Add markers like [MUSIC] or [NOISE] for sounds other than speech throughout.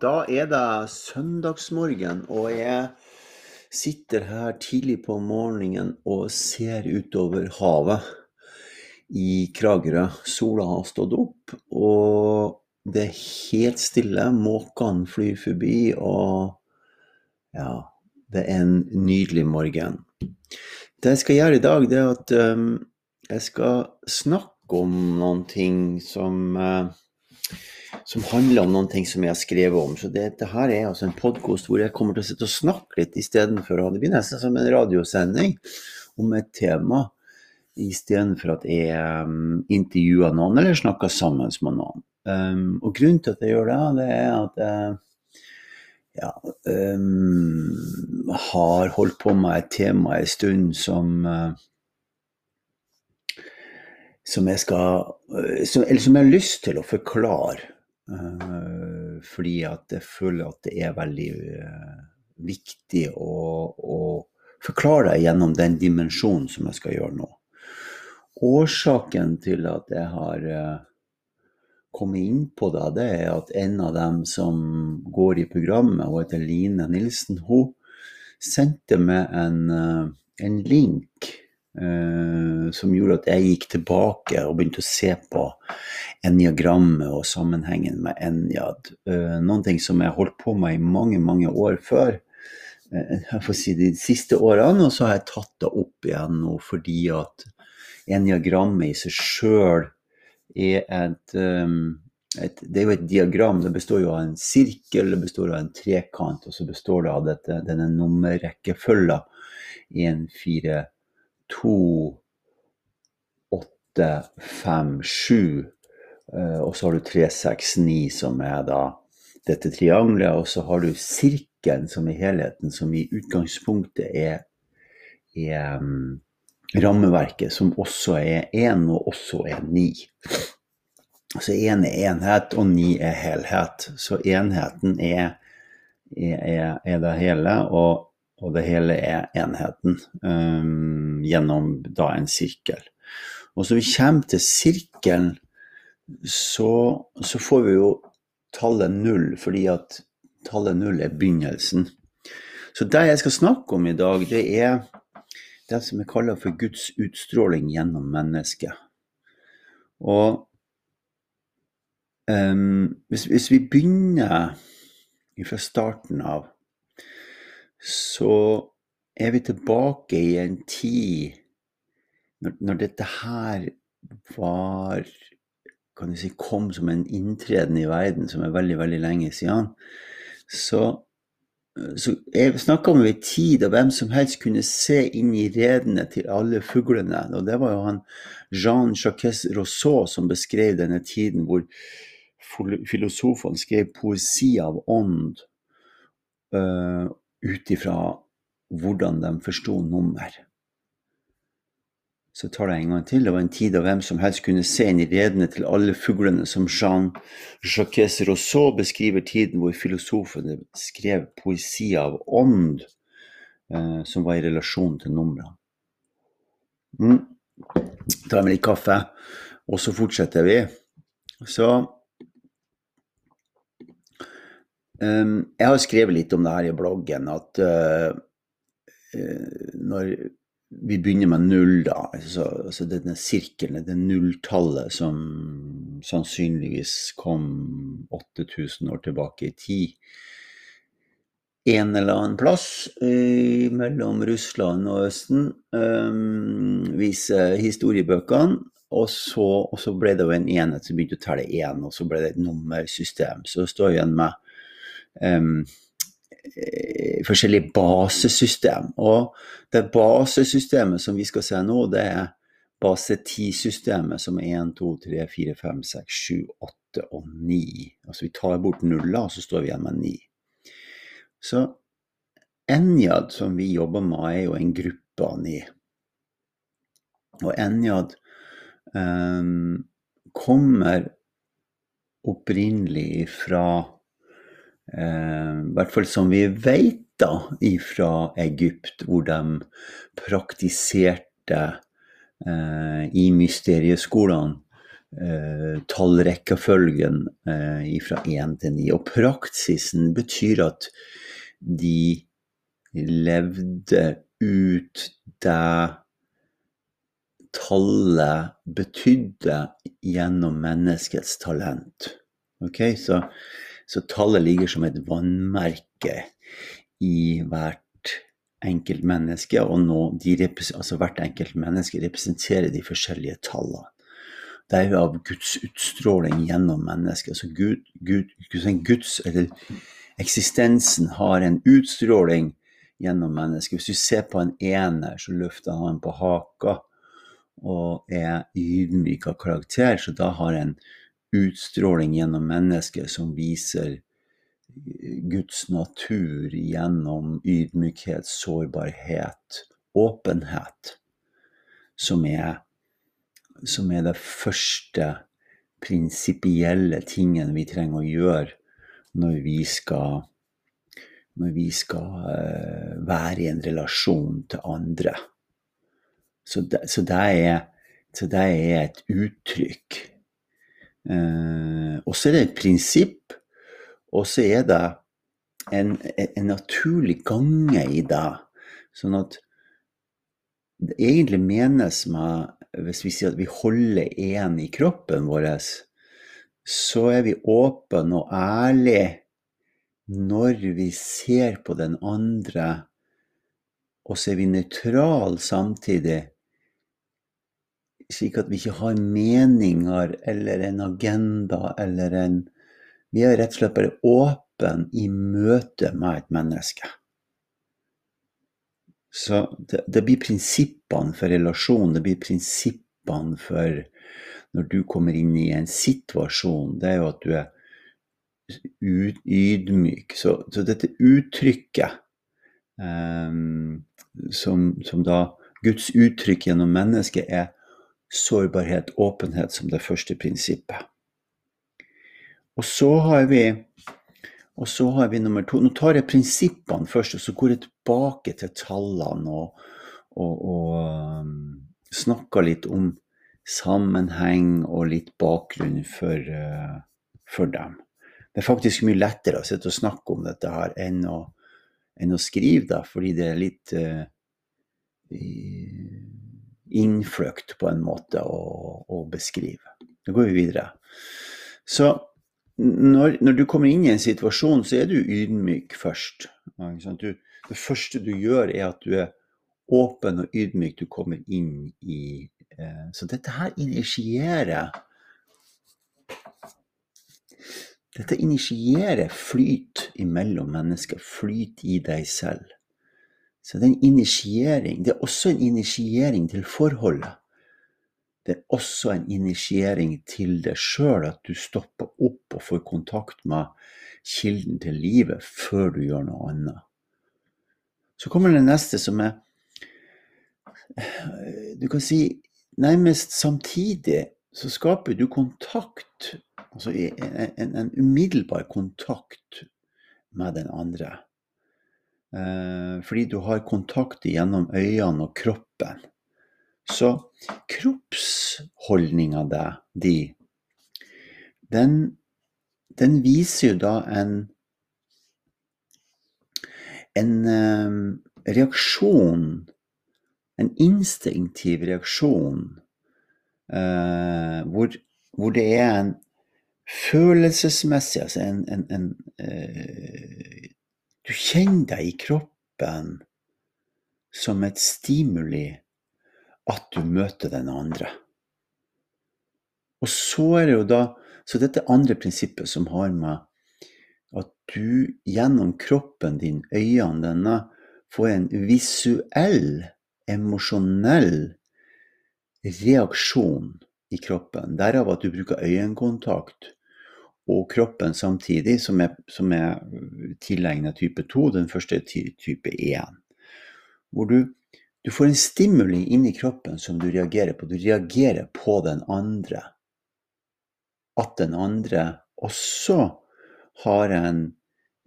Da er det søndagsmorgen, og jeg sitter her tidlig på morgenen og ser utover havet i Kragerø. Sola har stått opp, og det er helt stille. Måkene flyr forbi, og ja, det er en nydelig morgen. Det jeg skal gjøre i dag, det er at um, jeg skal snakke om noen ting som uh, som handler om noen ting som jeg har skrevet om. Så dette det her er altså en podkast hvor jeg kommer til å sitte og snakke litt istedenfor. Det blir nesten som en radiosending om et tema istedenfor at jeg um, intervjuer noen eller snakker sammen med noen. Um, og grunnen til at jeg gjør det, det er at jeg ja, um, har holdt på med et tema en stund som uh, som jeg skal som, Eller som jeg har lyst til å forklare. Uh, fordi at jeg føler at det er veldig uh, viktig å, å, forklare deg gjennom den dimensjonen som jeg skal gjøre nå. Årsaken til at jeg har uh, kommet inn på det, det er at en av dem som går i programmet, hun heter Line Nilsen, hun sendte meg en, en link som gjorde at jeg gikk tilbake og begynte å se på eniagrammet og sammenhengen med enjad. Eh, noen ting som jeg holdt på med i mange, mange år før. Eh, jeg får si De siste årene, og så har jeg tatt det opp igjen nå fordi at eniagrammet i seg sjøl er et, et, Det er jo et diagram. Det består jo av en sirkel, det består av en trekant, og så består det av dette, denne nummerrekkefølga. 1, 4, 2, 8, 5, 7 Eh, og så har du 369 som er da dette triangelet, og så har du sirkelen som i helheten, som i utgangspunktet er, er um, rammeverket, som også er én, og også er ni. Så én er enhet, og ni er helhet. Så enheten er, er, er det hele, og, og, det hele er enheten um, gjennom da en sirkel. Og så vi kommer til sirkelen så, så, får vi jo tallet null, fordi at tallet null er begynnelsen. Så det jeg skal snakke om i dag, det er det som jeg kaller for Guds utstråling gjennom mennesket. Og um, hvis, hvis, vi begynner fra starten av, så er vi tilbake i en tid når, når dette her var kan du si, kom som en inntreden i verden som er veldig, veldig lenge siden, så, så snakka om en tid da hvem som helst kunne se inn i redene til alle fuglene. Og det var jo han Jean-Jacques Rousseau som beskrev denne tiden hvor filosofene skrev poesi av ånd uh, ut ifra hvordan de forsto nummer. Så tar jeg en gang til. Det var en tid da hvem som helst kunne se inn i redene til alle fuglene, som Jean-Jacques Rousseau beskriver tiden hvor filosofene skrev poesi av ånd eh, som var i relasjon til numrene. Mm. Tar med litt kaffe, og så fortsetter vi. Så um, Jeg har skrevet litt om det her i bloggen, at uh, når vi begynner med null, da. Altså, altså denne sirkelen, det nulltallet som sannsynligvis kom 8000 år tilbake i tid. En eller annen plass eh, mellom Russland og Østen, eh, viser historiebøkene. Og så, og så, ble det jo en enhet som begynte å telle én, og så ble det et nummersystem. Så står igjen med Eh, forskjellige basesystem. Og det basesystemet som vi skal se nå, det er base 10-systemet, som er 1, 2, 3, 4, 5, 6, 7, 8 og 9. Altså vi tar bort nuller, og så står vi igjen med 9. Så Enjad, som vi jobber med, er jo en gruppe av 9. Og Enjad um, kommer opprinnelig fra Eh, I hvert fall som vi vet da fra Egypt, hvor de praktiserte eh, i mysterieskolene eh, tallrekkefølgen eh, fra én til ni. Og praksisen betyr at de levde ut det tallet betydde gjennom menneskets talent. Okay? Så, så, tallet ligger som et vannmerke i hvert enkelt menneske, og nå altså hvert enkelt menneske representerer de forskjellige tallene. Det er jo av Guds utstråling gjennom mennesket. Altså Gud, Gud, Guds, eller eksistensen har en utstråling gjennom mennesket. Hvis du ser på en ener, så løfter han på haka og er ydmyk av karakter, så da har en utstråling gjennom mennesket som viser Guds natur gjennom ydmykhet, sårbarhet, åpenhet, som er, som er det første prinsipielle tingen vi trenger å gjøre når vi skal, når vi skal uh, være i en relasjon til andre. Så det, så det, er, så det er, et uttrykk. Uh, og så er det et prinsipp, og så er det en, en naturlig gange i det. Sånn at det egentlig menes med Hvis vi sier at vi holder én i kroppen vår, så er vi åpne og ærlige når vi ser på den andre, og så er vi nøytrale samtidig, slik at vi ikke har meninger eller en agenda eller en Vi er rett og slett bare åpen i møte med et menneske. Så det, det blir prinsippene for relasjon, det blir prinsippene for når du kommer inn i en situasjon, det er jo at du er ydmyk. Så, så dette uttrykket, um, som, som, da Guds uttrykk gjennom mennesket, er sårbarhet, åpenhet som det første prinsippet. Og så har vi og så har vi nummer to. Nå tar jeg prinsippene først, og så går jeg tilbake til tallene og, og, og um, snakker litt om sammenheng og litt bakgrunn for, uh, for, dem. Det er faktisk mye lettere å sitte og snakke om dette her enn å, enn å skrive da, fordi det er litt uh, innfløkt på en måte å, å, beskrive. Da går vi videre. Så når, når, du kommer inn i en situasjon, så er du ydmyk først. Du, det første du gjør, er at du er åpen og ydmyk. Du kommer inn i Eh, så dette her initierer Dette initierer flyt imellom mennesker, flyt i deg selv. Så det er en initiering. Det er også en initiering til forholdet. Det er også en initiering til deg sjøl, at du stopper opp og får kontakt med kilden til livet før du gjør noe annet. Så kommer det neste, som er Du kan si nærmest samtidig så skaper du kontakt, altså en, en, en umiddelbar kontakt med den andre. Eh, fordi du har kontakt gjennom øynene og kroppen. Så kroppsholdninga di, den, den viser jo da en en um, reaksjon en instinktiv reaksjon uh, hvor, hvor, det er en følelsesmessig Altså en, en, en Du kjenner deg i kroppen som et stimuli at du møter den andre. Og så er det jo da Så dette andre prinsippet som har med at du gjennom kroppen din, øynene denne, får en visuell emosjonell reaksjon i kroppen. Derav at du bruker øyekontakt og kroppen samtidig, som er, som er tilegnet type 2, den første type 1. Hvor du, du får en stimuli inni kroppen som du reagerer på. Du reagerer på den andre. At den andre også har en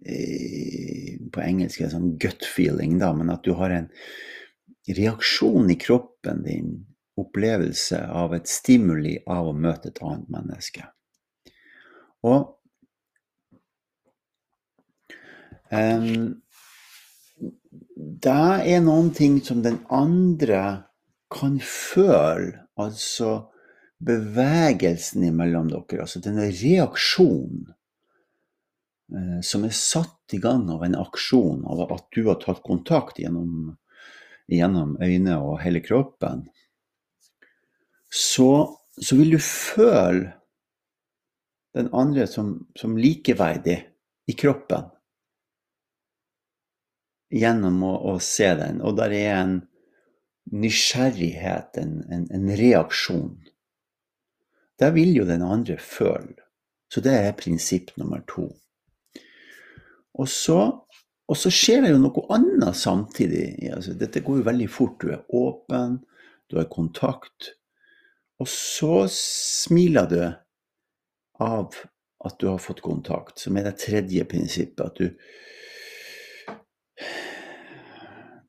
eh, På engelsk er det sånn gut feeling, da, men at du har en reaksjon i kroppen din opplevelse av et stimuli av å møte et annet menneske. Og um, det er noen ting som den andre kan føle, altså bevegelsen imellom dere, altså denne reaksjonen eh, som er satt i gang av en aksjon, av at du har tatt kontakt gjennom, gjennom øynene og hele kroppen, så, så, vil du føle den andre som, som likeverdig i kroppen gjennom å, å, se den. Og der er en nysgjerrighet, en, en, en reaksjon. Det vil jo den andre føle. Så det er prinsipp nummer to. Og så, og så skjer det jo noe annet samtidig. Altså, dette går jo veldig fort. Du er åpen, du har kontakt. Og så smiler du av at du har fått kontakt, som er det tredje prinsippet. At du,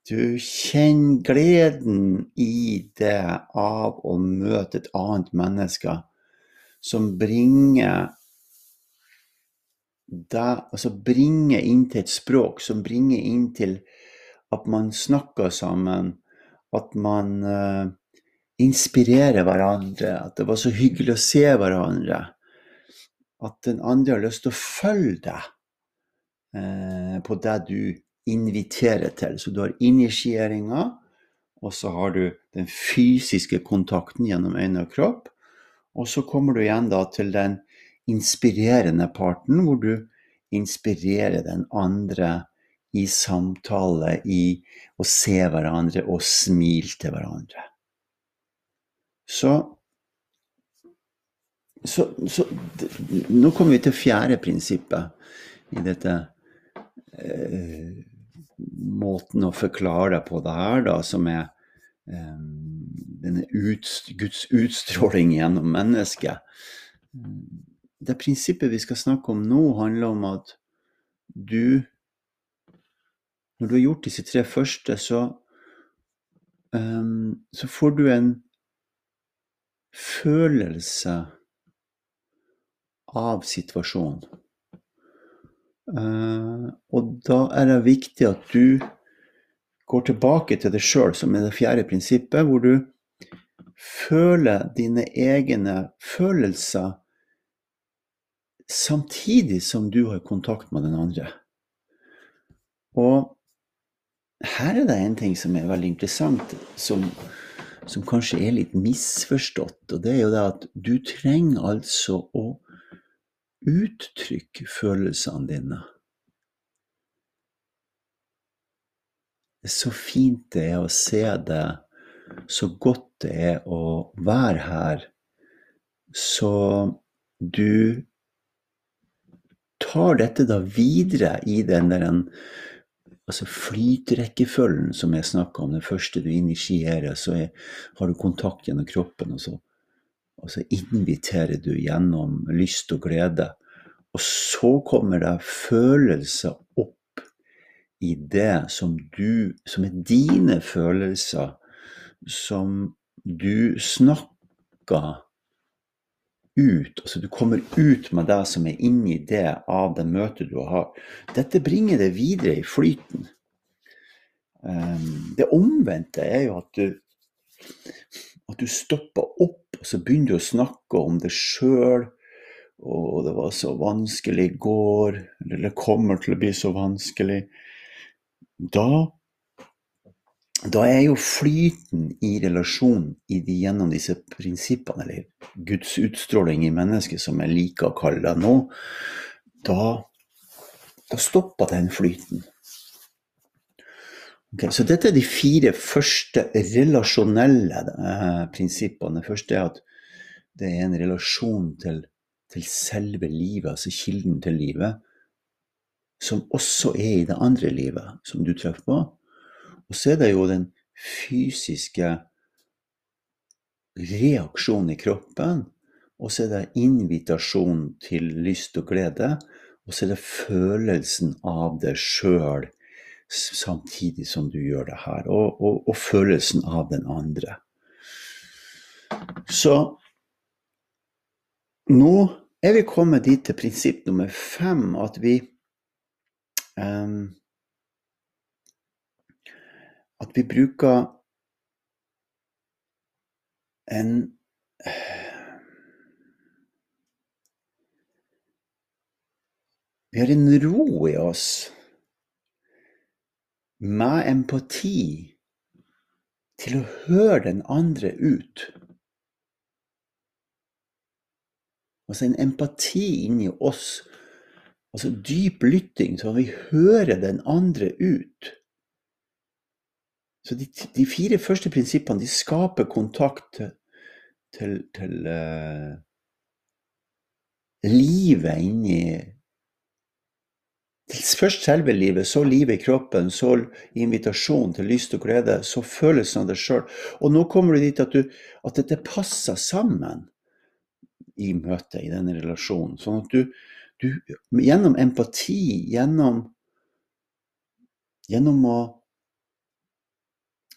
du kjenner gleden i det av å møte et annet menneske som bringer deg Altså bringer inn til et språk, som bringer inn til at man snakker sammen, at man uh, inspirerer hverandre, at det var så hyggelig å se hverandre. At den andre har lyst til å følge deg eh, på det du inviterer til. Så du har initieringa, og så har du den fysiske kontakten gjennom øyne og kropp. Og så kommer du igjen da til den inspirerende parten, hvor du inspirerer den andre i samtale, i å se hverandre og smile til hverandre. Så, så, så Nå kommer vi til fjerde prinsippet i dette eh, måten å forklare det på det her, da, som er eh, denne ut, Guds utstråling gjennom mennesket. Det prinsippet vi skal snakke om nå, handler om at du Når du har gjort disse tre første, så, um, så får du en følelse av situasjonen. Uh, og da er det viktig at du går tilbake til deg sjøl, som er det fjerde prinsippet, hvor du føler dine egne følelser samtidig som du har kontakt med den andre. Og her er det en ting som er veldig interessant, som, som kanskje er litt misforstått. Og det er jo det at du trenger altså å Uttrykk følelsene dine. Det er så fint det er å se det, så godt det er å være her, så du tar dette da videre i den der altså flytrekkefølgen som jeg snakka om. Det første du initierer, så er, har du kontakt gjennom kroppen. og så og så inviterer du gjennom lyst og glede. Og så kommer det følelser opp i det som du Som er dine følelser, som du snakker ut. Altså du kommer ut med det som er inni det av det møtet du har. Dette bringer det videre i flyten. Ehm, det omvendte er jo at du, at du stopper opp og så begynner du å snakke om det sjøl. Og det var så vanskelig i går, eller det kommer til å bli så vanskelig. Da, da er jo flyten i relasjonen i de, gjennom disse prinsippene, eller Guds utstråling i mennesket, som jeg liker å kalle det nå, da, da stopper den flyten. Okay, så dette er de fire første relasjonelle eh, prinsippene. Det første er at det er en relasjon til, til, selve livet, altså kilden til livet, som også er i det andre livet som du treffer på. Og så er det jo den fysiske reaksjonen i kroppen. Og så er det invitasjon til lyst og glede. Og så er det følelsen av det sjøl samtidig som du gjør det her, og, og, og følelsen av den andre. Så nå er vi kommet dit til prinsipp nummer fem at vi um, At vi bruker en Vi har en ro i oss med empati til å høre den andre ut. Altså en empati inni oss, altså dyp lytting, så vi hører den andre ut. Så de, de fire første prinsippene de skaper kontakt til, til, uh, livet inni til Først selve livet, så livet i kroppen, så invitasjon til lyst og glede, så følelsen av deg sjøl. Og nå kommer du dit at, du, at dette passer sammen i møtet, i denne relasjonen. Sånn at du, du gjennom empati, gjennom, gjennom å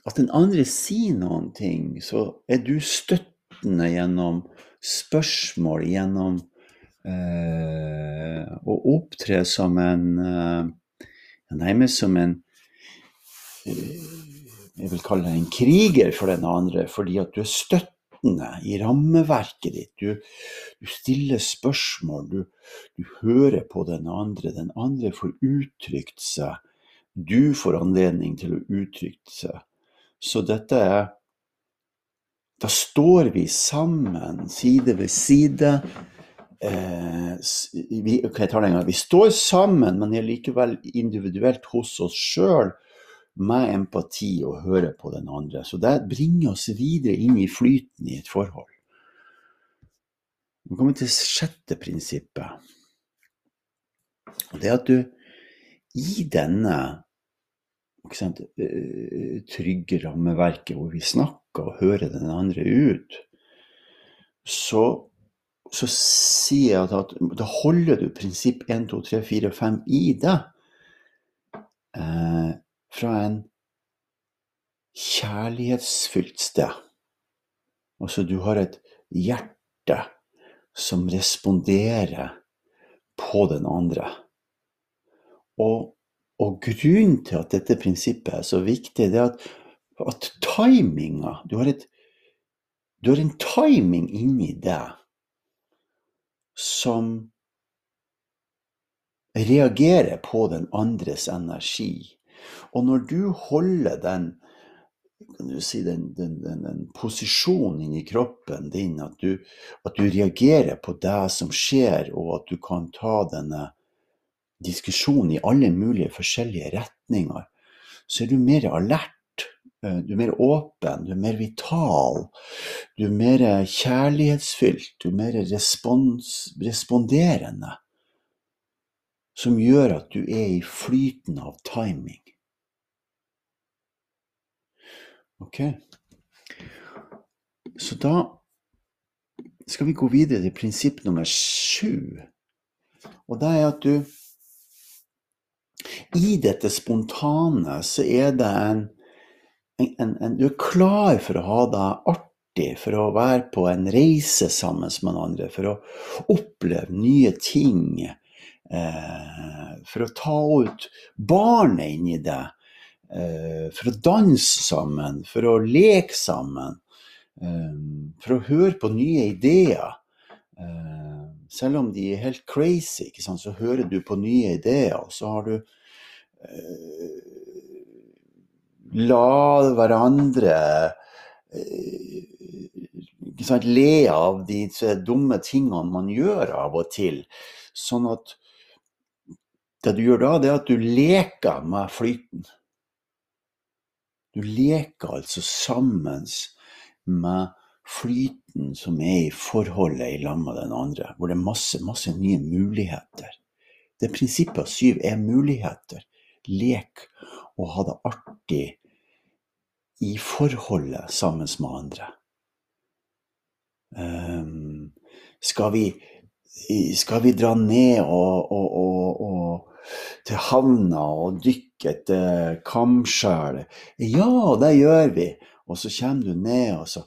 At den andre sier noen ting, så er du støttende gjennom spørsmål, gjennom å opptre som en eh, Nærmest som en eh, Jeg vil kalle det en kriger for den andre, fordi at du er støttende i rammeverket ditt. Du, du stiller spørsmål, du, du, hører på den andre. Den andre får uttrykt seg. Du får anledning til å uttrykke seg. Så dette er Da står vi sammen, side ved side. Eh, vi, okay, vi, står sammen, men er likevel individuelt hos oss sjøl med empati og høre på den andre. Så det bringer oss videre inn i flyten i et forhold. Vi kommer til sjette prinsippet. Det er at du i denne sant, eh, trygge rammeverket hvor vi snakker og hører den andre ut, så, så sier jeg at, da holder du prinsipp 1, 2, 3, 4, 5 i deg Eh, fra en kjærlighetsfylt sted. Altså, du har et hjerte som responderer på den andre. Og, og grunnen til at dette prinsippet er så viktig, det er at, at timinga du du har en timing inni deg som reagerer på den andres energi. Og når du holder den du si, den, den, den posisjonen inni kroppen din, at du, at du, reagerer på det som skjer, og at du kan ta denne diskusjonen i alle mulige forskjellige retninger, så er du mer alert. Eh, du er mer åpen, du er mer vital, du er mer kjærlighetsfylt, du er mer respons, responderende. Som gjør at du er i flyten av timing. Ok. Så da skal vi gå videre til prinsipp nummer sju. Og det er at du I dette spontane så er det en, en, en Du er klar for å ha det artig, for å være på en reise sammen med andre, for å oppleve nye ting. Eh, for å ta ut barnet inni deg Eh, for å danse sammen, for å leke sammen, eh, for å høre på nye ideer. Eh, selv om de er helt crazy, så hører du på nye ideer, og så har du La hverandre sant, le av de dumme tingene man gjør av og til. Sånn at det du gjør da, det er at du leker med flyten. Du leker altså sammen med flyten som er i forholdet i lag med den andre, hvor det er masse, masse nye muligheter. Det prinsippet av syv er muligheter. Lek og ha det artig i forholdet sammen med andre. Um, skal, vi, skal vi dra ned og, og, og, og til havna og dykke etter kamskjell. Ja, det gjør vi. Og så kommer du ned, og så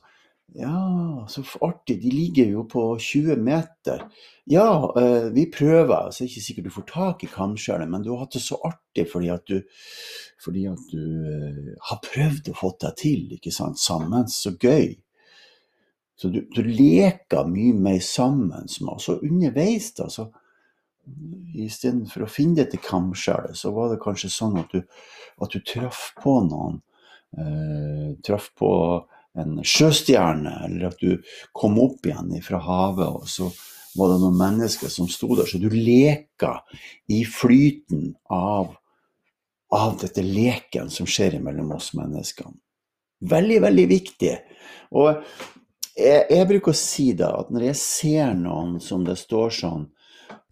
Ja, så artig. De ligger jo på 20 meter. Ja, eh, vi prøver. Så det er ikke sikkert du får tak i kamskjellet, men du har hatt det så artig fordi at du, fordi at du eh, har prøvd å få deg til ikke sant, sammen. Så gøy. Så du, du leker mye mer sammen med oss. Og underveis, da, så istedenfor å finne dette kamskjellet, så var det kanskje sånn at du, at du traff på noen. Eh, traff på en sjøstjerne, eller at du kom opp igjen fra havet, og så var det noen mennesker som sto der. Så du leka i flyten av, av dette leken som skjer mellom oss menneskene. Veldig, veldig viktig. Og jeg, jeg bruker å si da at når jeg ser noen som det står sånn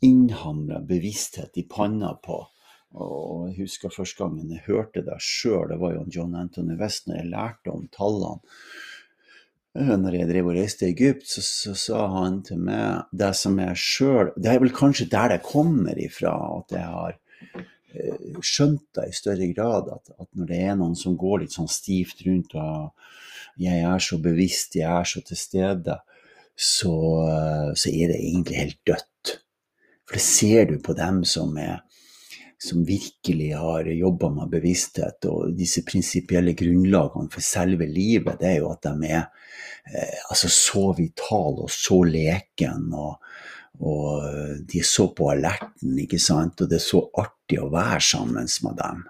innhamra bevissthet i panna på, og jeg husker første gangen jeg hørte det sjøl, det var jo John Anthony West, når jeg lærte om tallene. Eh, når jeg drev og reiste i Egypt, så, så, sa han til meg det som jeg sjøl Det er vel kanskje der det kommer ifra, at jeg har eh, skjønt det i større grad. At, at, når det er noen som går litt sånn stivt rundt og jeg er så bevisst, jeg er så til stede, så, eh, så er det egentlig helt dødt. For det ser du på dem som er som virkelig har jobba med bevissthet og disse prinsipielle grunnlagene for selve livet, det er jo at de er eh, altså så vitale og så leken. Og, og, de er så på alerten, ikke sant. Og det er så artig å være sammen med dem.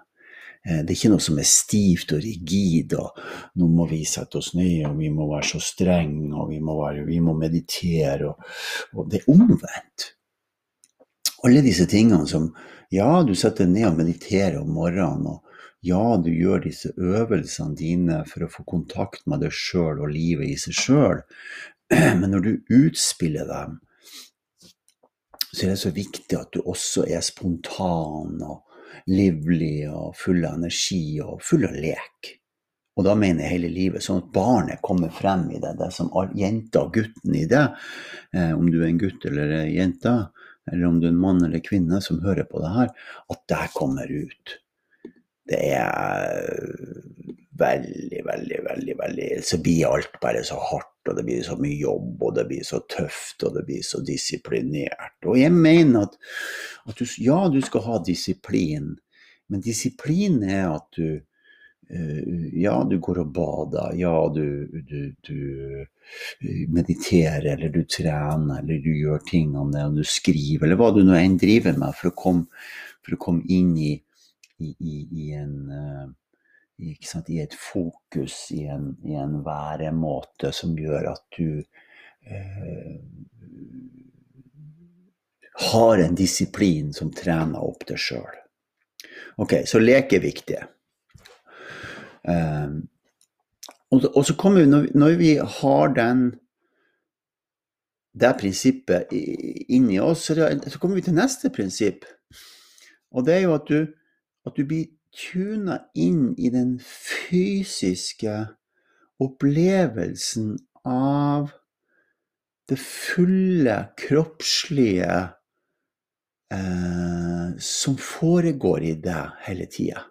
Eh, det er ikke noe som er stivt og rigid, og nå må vi sette oss ned, og vi må være så strenge, og vi må, være, vi må meditere. Og, og det er omvendt. Alle disse tingene som ja, du setter deg ned og mediterer om morgenen, og ja, du gjør disse øvelsene dine for å få kontakt med deg sjøl og livet i seg sjøl, [CLEARS THROAT] men når du utspiller dem, så er det så viktig at du også er spontan og livlig og full av energi og full av lek. Og da mener jeg hele livet, sånn at barnet kommer frem i det, det som jenta og gutten i det, eh, om du er en gutt eller en jente, eller om du er en mann eller kvinne som hører på det her, at det kommer ut. Det er veldig, veldig, veldig veldig Så blir alt bare så hardt, og det blir så mye jobb, og det blir så tøft, og det blir så disiplinert. Og jeg mener at, at du, ja, du skal ha disiplin, men disiplin er at du ja, du går og bader, ja, du, du, du, eh, mediterer, eller du trener, eller du gjør tingene, og du skriver, eller hva du nå enn driver med for å komme, for å komme inn i, i, i, en uh, sant, i et fokus, i en, i en væremåte som gjør at du eh, har en disiplin som trener opp deg sjøl. Ok, så lek er viktig. Um, og, så kommer vi, når, vi har den det prinsippet inni oss, så, kommer vi til neste prinsipp. Og det er jo at du, at du blir tuna inn i den fysiske opplevelsen av det fulle kroppslige eh, som foregår i deg hele tida.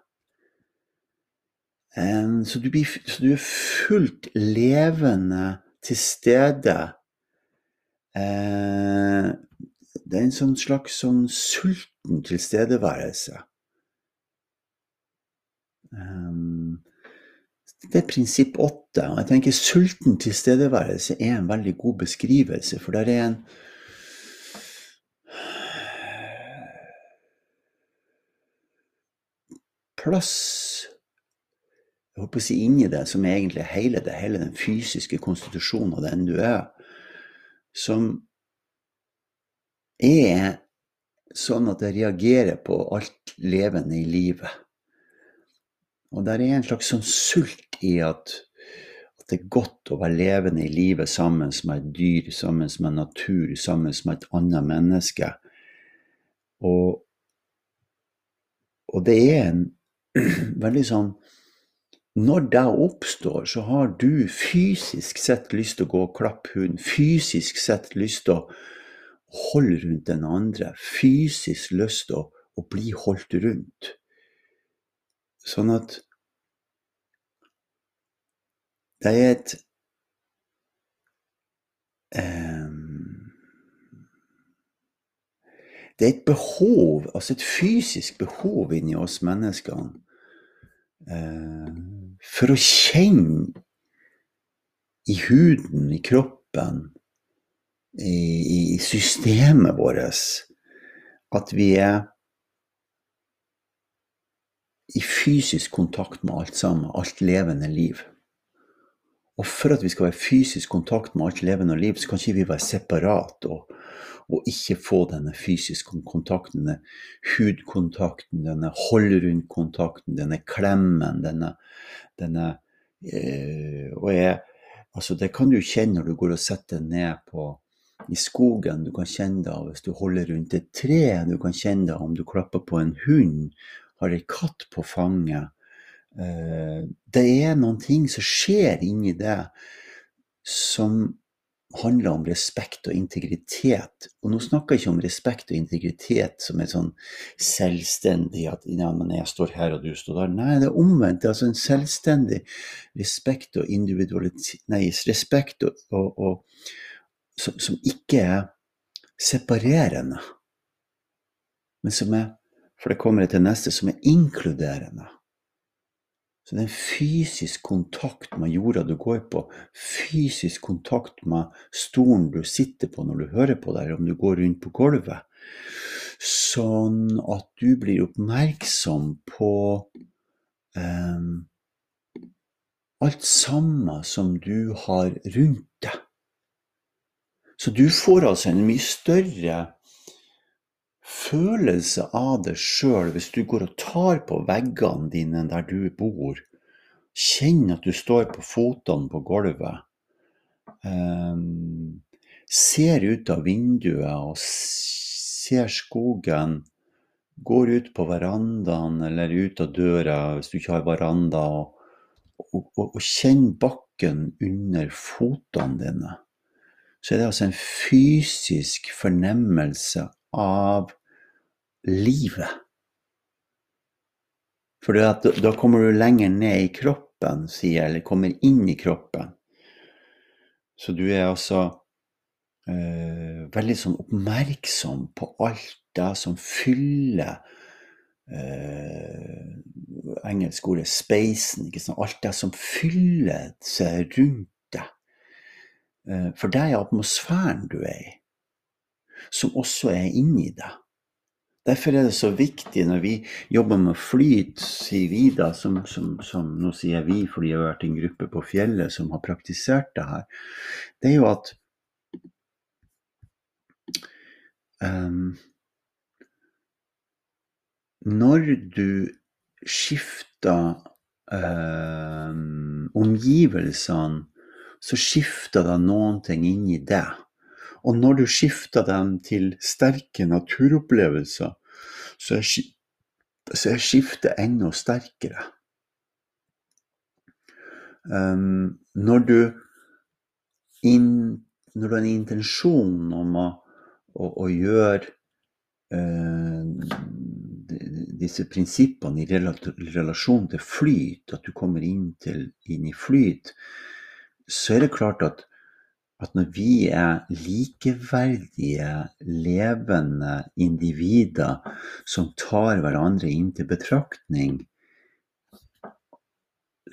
Så du, blir, så du, er fullt levende til stede. Eh, det er en sånn slags sånn sulten tilstedeværelse. Det er prinsipp åtte. Og jeg tenker sulten tilstedeværelse er en veldig god beskrivelse, for der er en plass jeg håper å si inni det, som er egentlig hele det, hele den fysiske konstitusjonen av den du er, som er sånn at det reagerer på alt levende i livet. Og der er en slags sånn sult i at, at, det er godt å være levende i livet sammen med et dyr, sammen med natur, sammen med et annet menneske. Og, og det er en [CLEARS THROAT] veldig sånn når det oppstår, så har du fysisk sett lyst til å gå og klappe hunden. Fysisk sett lyst til å holde rundt den andre. Fysisk lyst til å, å bli holdt rundt. Sånn at det er et eh, Det er et behov, altså et fysisk behov inni oss menneskene for å kjenne i huden, i kroppen, i, i systemet vårt, at vi er i fysisk kontakt med alt sammen, alt levende liv. Og for at vi skal være i fysisk kontakt med alt levende liv, så kan ikke vi være separat og, og ikke få denne fysiske kontakten, denne hudkontakten, denne hold rundt-kontakten, denne klemmen, denne, denne øh, Og jeg, altså det kan du kjenne når du går og setter deg ned på, i skogen. Du kan kjenne det hvis du holder rundt et tre. Du kan kjenne det om du klapper på en hund, har ei katt på fanget. Eh, det er noen ting som skjer inni det som handler om respekt og integritet. Og nå snakker jeg ikke om respekt og integritet som er sånn selvstendig at ja, men jeg står her og du står der. Nei, det er omvendt. Det er altså en selvstendig respekt og individualitet Nei, respekt og, og, og som, som, ikke er separerende, men som er, for det kommer jeg til neste, som er inkluderende. Så det er en fysisk kontakt med jorda du går på, fysisk kontakt med stolen du sitter på når du hører på der, om du går rundt på gulvet. Sånn at du blir oppmerksom på um, alt samme som du har rundt deg. Så du får altså en mye større følelse av det sjøl hvis du går og tar på veggene dine der du bor. Kjenn at du står på føttene på gulvet. Um, ser ut av vinduet og ser skogen. Går ut på verandaen eller ut av døra hvis du ikke har veranda, og, og, og, og kjenn bakken under føttene dine. Så er det altså en fysisk fornemmelse av livet. For da kommer du lenger ned i kroppen, sier eller kommer inn i kroppen. Så du er altså eh, veldig sånn oppmerksom på alt det som fyller eh, Engelsk ordet 'spacen', ikke sant? alt det som fyller seg rundt deg. Eh, for det er atmosfæren du er i, som også er inni deg. Derfor er det så viktig når vi jobber med flyt, sier vi da, som, som, som, nå sier vi fordi jeg har vært en gruppe på fjellet som har praktisert det her, det er jo at um, Når du skifter um, omgivelsene, så skifter det noen ting inni deg. Og når du skifter dem til sterke naturopplevelser, så er, så er skiftet enda sterkere. Um, når, du in, når du har en intensjon om å, å, å gjøre uh, disse prinsippene i relasjon til flyt, at du kommer inn, til, inn i flyt, så er det klart at at når vi er likeverdige, levende individer som tar hverandre inn til betraktning,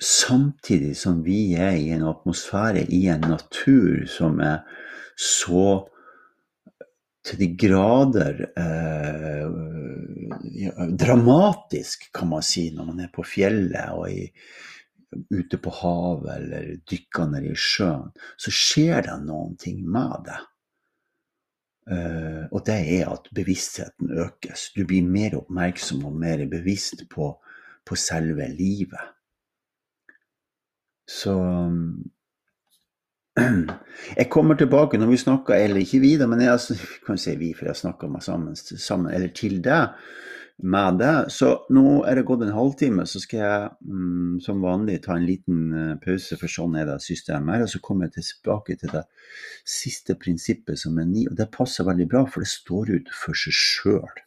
samtidig som vi er i en atmosfære, i en natur som er så til de grader eh, dramatisk, kan man si, når man er på fjellet og i ute på havet eller dykker ned i sjøen, så skjer det noen ting med det. Uh, og det er at bevisstheten økes. Du blir mer oppmerksom og mer bevisst på, på selve livet. Så [CLEARS THROAT] Jeg kommer tilbake når vi snakker, eller ikke vi, da, men jeg [LAUGHS] kan si vi, for jeg snakker meg sammen, sammen, eller til deg med det. Så nå er det gått en halvtime, så skal jeg mm, som vanlig ta en liten uh, pause, for sånn er det systemet her. Og så kommer jeg tilbake til det siste prinsippet som er ni, og det passer veldig bra, for det står ut for seg sjøl.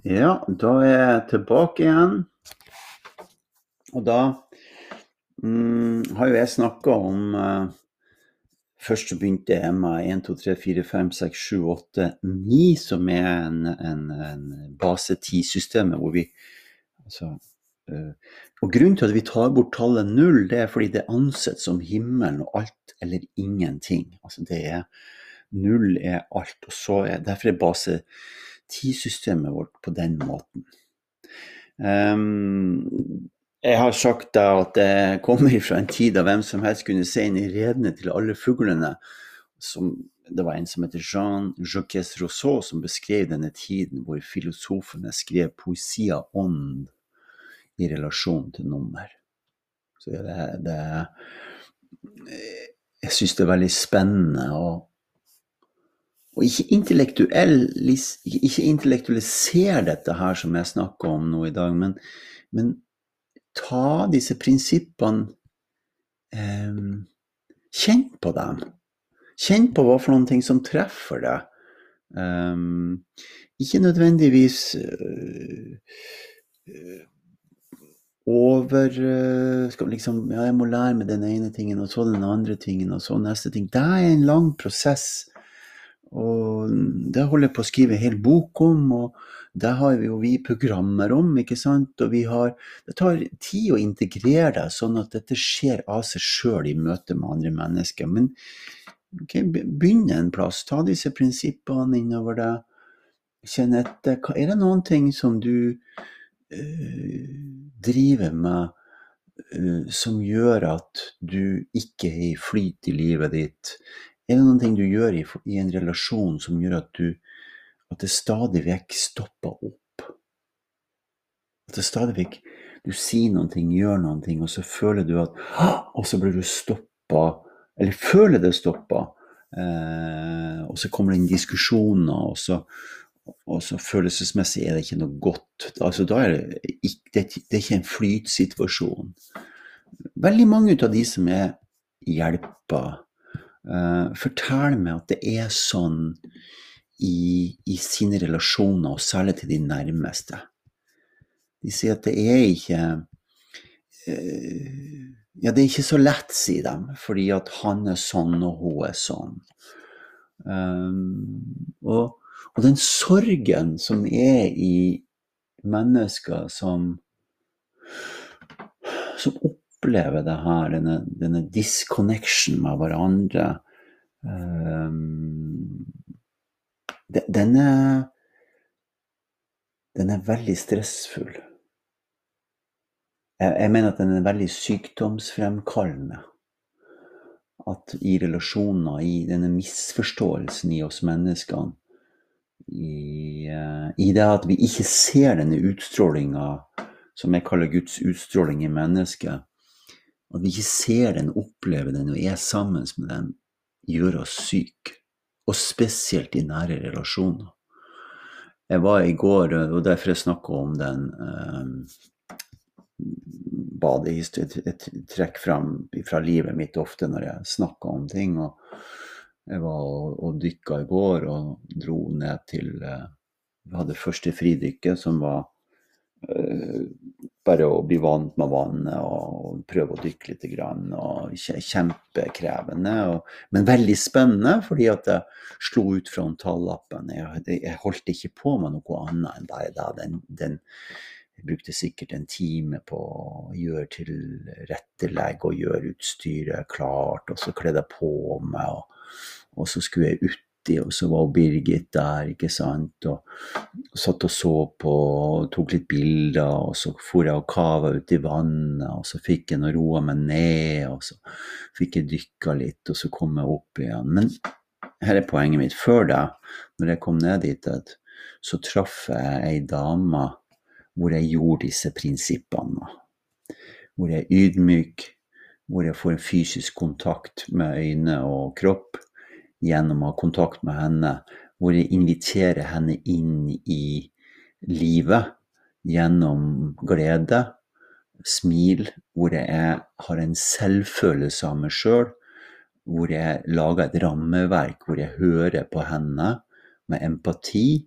Ja, da er jeg tilbake igjen. Og da mm, har jo jeg snakka om eh, Først så begynte jeg med 1, 2, 3, 4, 5, 6, 7, 8, 9, som er en, en, en base 10-systemet hvor vi altså, eh, Og grunnen til at vi tar bort tallet null, det er fordi det er ansett som himmelen og alt eller ingenting. Altså det er Null er alt. og så er, Derfor er base tidssystemet vårt på den måten. Um, jeg har sagt da at det kommer fra en tid da hvem som helst kunne se inn i redene til alle fuglene. Som, det var en som heter Jean Jacques Rousseau som beskrev denne tiden hvor filosofene skrev poesi av ånd i relasjon til nummer. Så det, det Jeg syns det er veldig spennende. og og ikke, ikke intellektualisere dette her som jeg snakker om nå i dag, men, men ta disse prinsippene eh, Kjenn på dem. Kjenn på hva for noen ting som treffer deg. Um, ikke nødvendigvis uh, over uh, skal liksom, ja, Jeg må lære meg den ene tingen, og så den andre tingen, og så neste ting. Det er en lang prosess og det holder jeg på å skrive en hel bok om, og det har vi jo vi programmer om, ikke sant. Og vi har Det tar tid å integrere det, sånn at dette skjer av seg sjøl i møte med andre mennesker. Men okay, begynn en plass. Ta disse prinsippene innover deg. Kjenn etter. Er det noen ting som du øh, driver med øh, som gjør at du ikke er i flyt i livet ditt? Er det noen ting du gjør i, i en relasjon som gjør at, du, at det stadig vekk stopper opp? At det stadig vekk Du sier noen ting, gjør noen ting, og så føler du at Og så blir du stoppa, eller føler det stoppa. Eh, og så kommer det inn diskusjoner, og så, og så følelsesmessig er det ikke noe godt. Altså, da er det, ikke, det, det er ikke en flytsituasjon. Veldig mange av de som er hjelpa Uh, fortell meg at det er sånn i, i, sine relasjoner, og særlig til de nærmeste. De sier at det er ikke uh, Ja, det er ikke så lett, sier de, fordi at han er sånn og hun er sånn. Um, og, og, den sorgen som er i mennesker som som opplever det her, denne, denne disconnection med hverandre um, den, er, den er veldig stressfull. Jeg, jeg, mener at den er veldig sykdomsfremkallende. At i relasjoner, i denne misforståelsen i oss menneskene, i, uh, i det at vi ikke ser denne utstrålinga som jeg kaller Guds utstråling i mennesket, at vi ikke ser den, opplever den og er sammen med den, gjør oss syke. Og spesielt i nære relasjoner. Jeg var i går, og derfor jeg snakka om den eh, badehistorien. Jeg trekker fram fra livet mitt ofte når jeg snakker om ting. og Jeg var og, og dykka i går og dro ned til eh, Vi hadde første fridykket, som var uh, bare å bli vant med vannet og prøve å dykke litt. Grann, og kjempekrevende, og, men veldig spennende, fordi at jeg slo ut frontallappen. Jeg, jeg holdt ikke på med noe annet enn bare da. Den, den, jeg brukte sikkert en time på å gjøre tilrettelegge og gjøre utstyret klart, og så kledde jeg på meg, og, og så skulle jeg ut og så var Birgit der, ikke sant. Og, satt og så på og tok litt bilder, og så for jeg og kava ut i vannet, og så fikk jeg roa meg ned, og så fikk jeg dykka litt, og så kom jeg opp igjen. Men her er poenget mitt. Før da, når jeg kom ned dit, så traff jeg ei dame hvor jeg gjorde disse prinsippene. Hvor jeg er ydmyk, hvor jeg får en fysisk kontakt med øyne og kropp gjennom å ha kontakt med henne, hvor jeg inviterer henne inn i livet gjennom glede, smil, hvor jeg har en selvfølelse av meg sjøl, hvor jeg lager et rammeverk hvor jeg hører på henne med empati,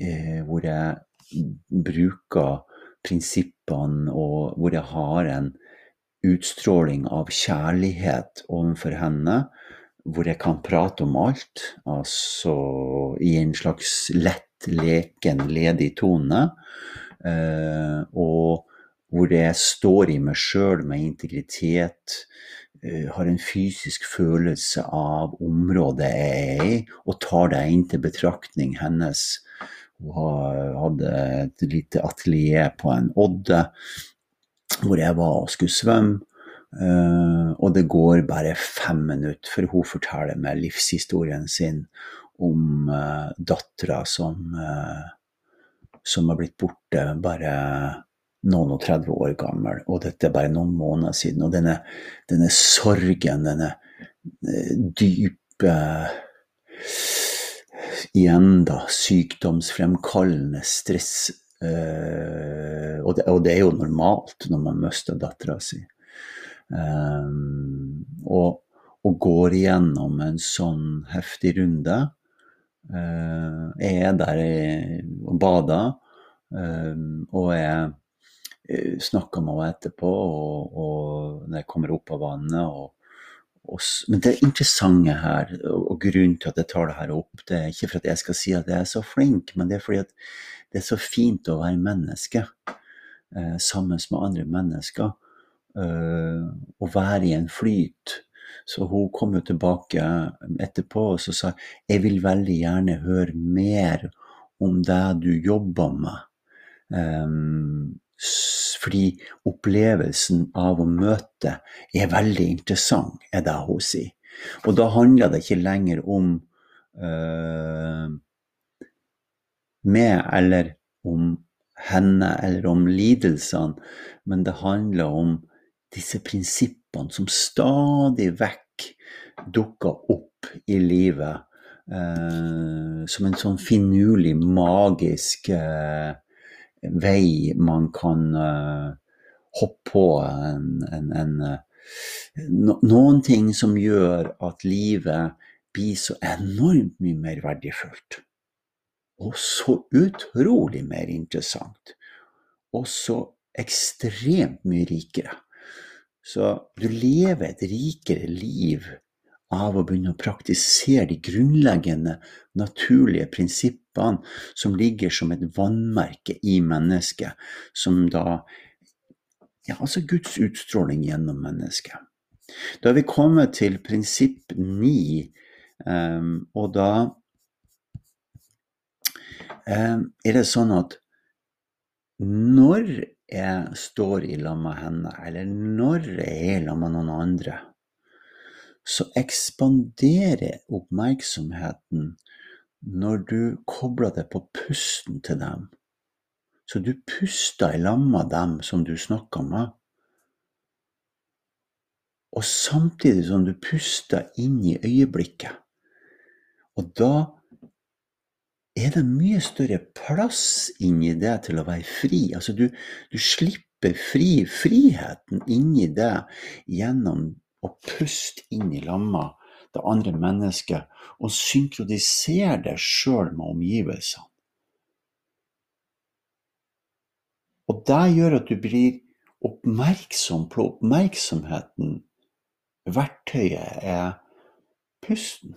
eh, hvor jeg bruker prinsippene, og hvor jeg har en utstråling av kjærlighet overfor henne, hvor jeg kan prate om alt, altså i en slags lett, leken, ledig tone. Eh, og hvor jeg står i meg sjøl med integritet, eh, har en fysisk følelse av området jeg er i, og tar det inn til betraktning hennes. Hun hadde et lite atelier på en odde hvor jeg var og skulle svømme. Uh, og det går bare fem minutter før hun forteller meg livshistorien sin om uh, dattera som, uh, som har blitt borte bare noen og 30 år gammel, og dette er bare noen måneder siden. Og denne, denne sorgen, denne dype Igjen, da, sykdomsfremkallende stress. Uh, og, det, og, det, er jo normalt når man mister dattera si. Um, og, og, går igjennom en sånn heftig runde. Uh, jeg er der og bader, um, og jeg snakker med henne etterpå, og, og, når jeg kommer opp av vannet. Og, men det interessante her, og grunnen til at jeg tar det her opp, det er ikke for at jeg skal si at jeg er så flink, men det er fordi at det er så fint å være menneske eh, sammen med andre mennesker. Eh, og være i en flyt. Så hun kom jo tilbake etterpå og så sa jeg vil veldig gjerne høre mer om det du jobber med. Um, fordi opplevelsen av å møte er veldig interessant, er det hun sier. Og da handler det ikke lenger om uh, meg eller om henne eller om lidelsene, men det handler om disse prinsippene som stadig vekk dukker opp i livet. eh, som en sånn finurlig, magisk eh, vei man kan eh, hoppe på en, en, en uh, no, Noen ting som gjør at livet blir så enormt mye mer verdifullt. Og så utrolig mer interessant. Og så ekstremt mye rikere. Så du lever et rikere liv av å begynne å praktisere de grunnleggende, naturlige prinsippene som ligger som et vannmerke i mennesket, som da Ja, altså Guds utstråling gjennom mennesket. Da er vi kommet til prinsipp ni, um, og da um, er det sånn at når jeg står i lag med henne, eller når jeg er i lag med noen andre, så ekspanderer oppmerksomheten når du kobler det på pusten til dem. Så du puster i lag med dem som du snakker med. Og samtidig som du puster inn i øyeblikket. Og da er det mye større plass inni det til å være fri. Altså du, du slipper fri friheten inni det gjennom å puste inn i lamma det andre mennesket, og synkronisere det sjøl med omgivelsene. Og det gjør at du blir oppmerksom på oppmerksomheten. Verktøyet er pusten.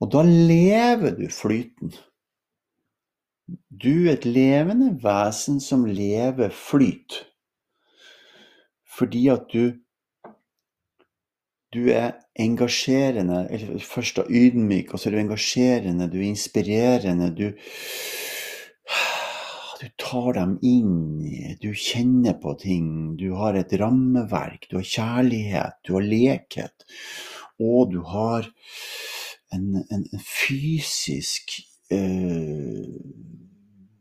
Og da lever du flyten. Du er et levende vesen som lever flyt. Fordi at du du er engasjerende, først da ydmyk, og så er du engasjerende, du er inspirerende. Du, du tar dem inn, du kjenner på ting. Du har et rammeverk, du har kjærlighet, du har lekhet. Og du har en, en, fysisk eh,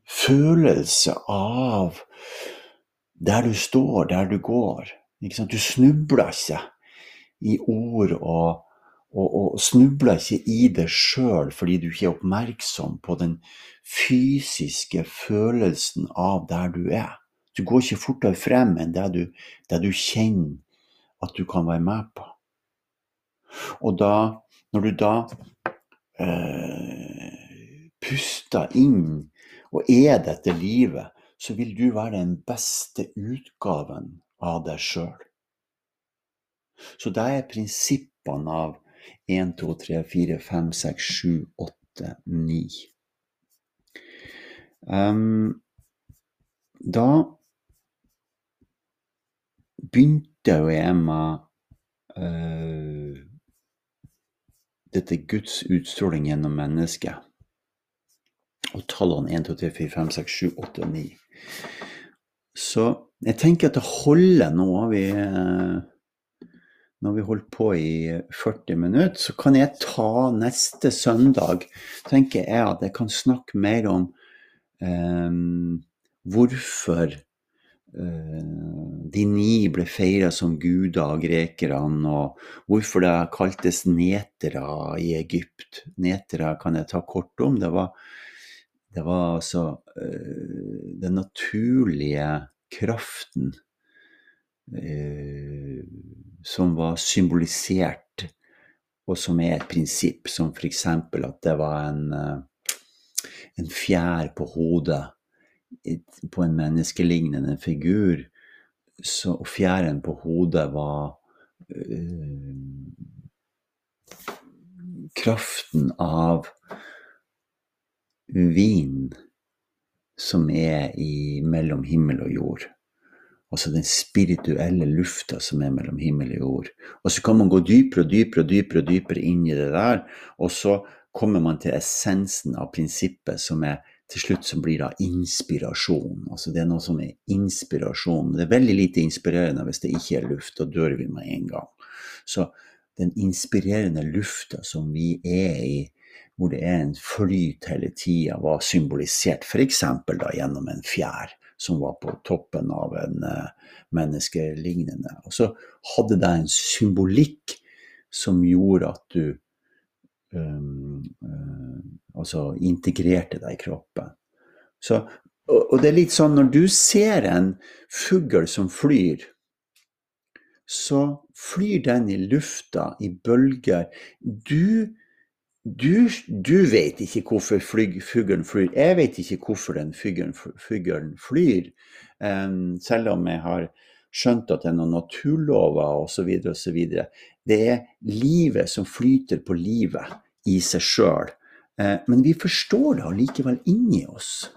følelse av der du står, der du går. Du snubler ikke i ord og, og, og snubler ikke i deg sjøl fordi du ikke er oppmerksom på den fysiske følelsen av der du er. Du går ikke fortere frem enn det du, det du kjenner at du kan være med på. Og da, når du da eh, puster inn og er dette livet, så vil du være den beste utgaven av deg sjøl. Så da er prinsippene av 1, 2, 3, 4, 5, 6, 7, 8, 9. Um, da begynte jo jeg med uh, dette Guds utstråling gjennom mennesket. Og tallene 1, 2, 3, 4, 5, 6, 7, 8 og 9. Så jeg tenker at det holder nå. Vi uh, når vi holdt på i 40 minutter, så kan jeg ta neste søndag tenker jeg at jeg kan snakke mer om um, hvorfor uh, de ni ble feira som guder av grekerne, og hvorfor det kaltes netere i Egypt. Netere kan jeg ta kort om. Det var, det var altså uh, den naturlige kraften uh, som var symbolisert, og som er et prinsipp, som f.eks. at det var en, uh, en fjær på hodet på en menneskelignende figur. Så, og fjæren på hodet var uh, kraften av vin som er i mellom himmel og jord. Altså den spirituelle lufta som er mellom himmel og jord. Og så kan man gå dypere og dypere og dypere, og dypere inn i det der, og så kommer man til essensen av prinsippet, som er til slutt som blir da inspirasjon. Altså det er noe som er inspirasjon. Det er veldig lite inspirerende hvis det ikke er luft, da dør vi med en gang. Så den inspirerende lufta som vi er i, hvor det er en flyt hele tida, var symbolisert f.eks. gjennom en fjær som var på toppen av en uh, menneskelignende. Og så hadde det en symbolikk som gjorde at du um, uh, altså integrerte deg i kroppen. Så, og, og, det er litt sånn når du ser en fugl som flyr, så flyr den i lufta i bølger. Du du, du vet ikke hvorfor fuglen flyr. Jeg vet ikke hvorfor den fuglen flyr. Um, selv om jeg har skjønt at det er noen naturlover osv. osv. Det er livet som flyter på livet i seg sjøl. Uh, men vi forstår det allikevel inni oss.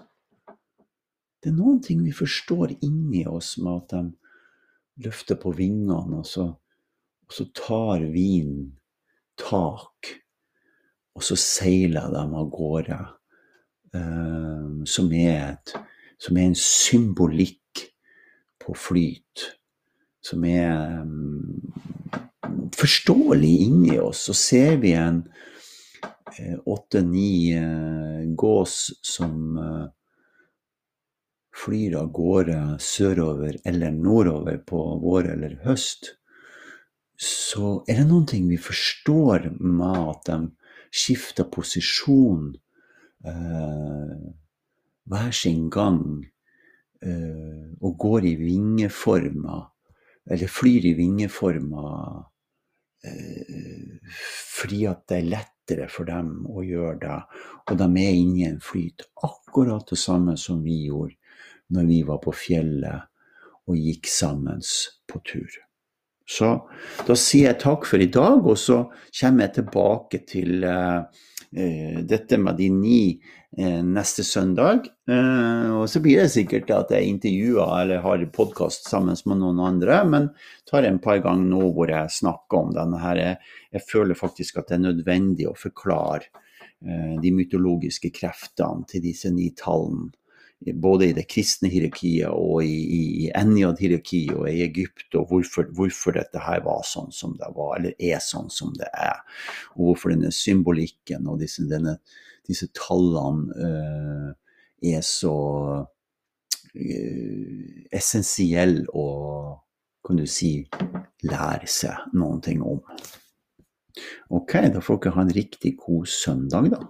Det er noen ting vi forstår inni oss med at de løfter på vingene, og så, og så tar vinen tak og så seiler de av gårde. Uh, som, er et, som, er en symbolikk på flyt. Som er um, forståelig inni oss. Så ser vi en eh, åtte-ni uh, gås som uh, flyr av gårde sørover eller nordover på vår eller høst, så er det noen ting vi forstår med at de skifter posisjon eh, hver sin gang eh, og går i vingeformer, eller flyr i vingeformer eh, fordi at det er lettere for dem å gjøre det, og de er inne i en flyt. Akkurat det samme som vi gjorde når vi var på fjellet og gikk sammen på tur. Så da sier jeg takk for i dag, og så kommer jeg tilbake til uh, uh, dette med de ni neste søndag. og så blir det sikkert at jeg intervjuer eller har podkast sammen med noen andre, men tar en par ganger nå hvor jeg snakker om denne her. Jeg, føler faktisk at det er nødvendig å forklare de mytologiske kreftene til disse ni tallene både i det kristne hierarkiet og i, i, i Enjad-hierarkiet og i Egypt, og hvorfor, hvorfor, dette her var sånn som det var, eller er sånn som det er. Og hvorfor denne symbolikken og disse, denne, disse tallene uh, er så uh, essensielle å kan du si lære seg noen ting om. Ok, da får dere ha en riktig god søndag, da.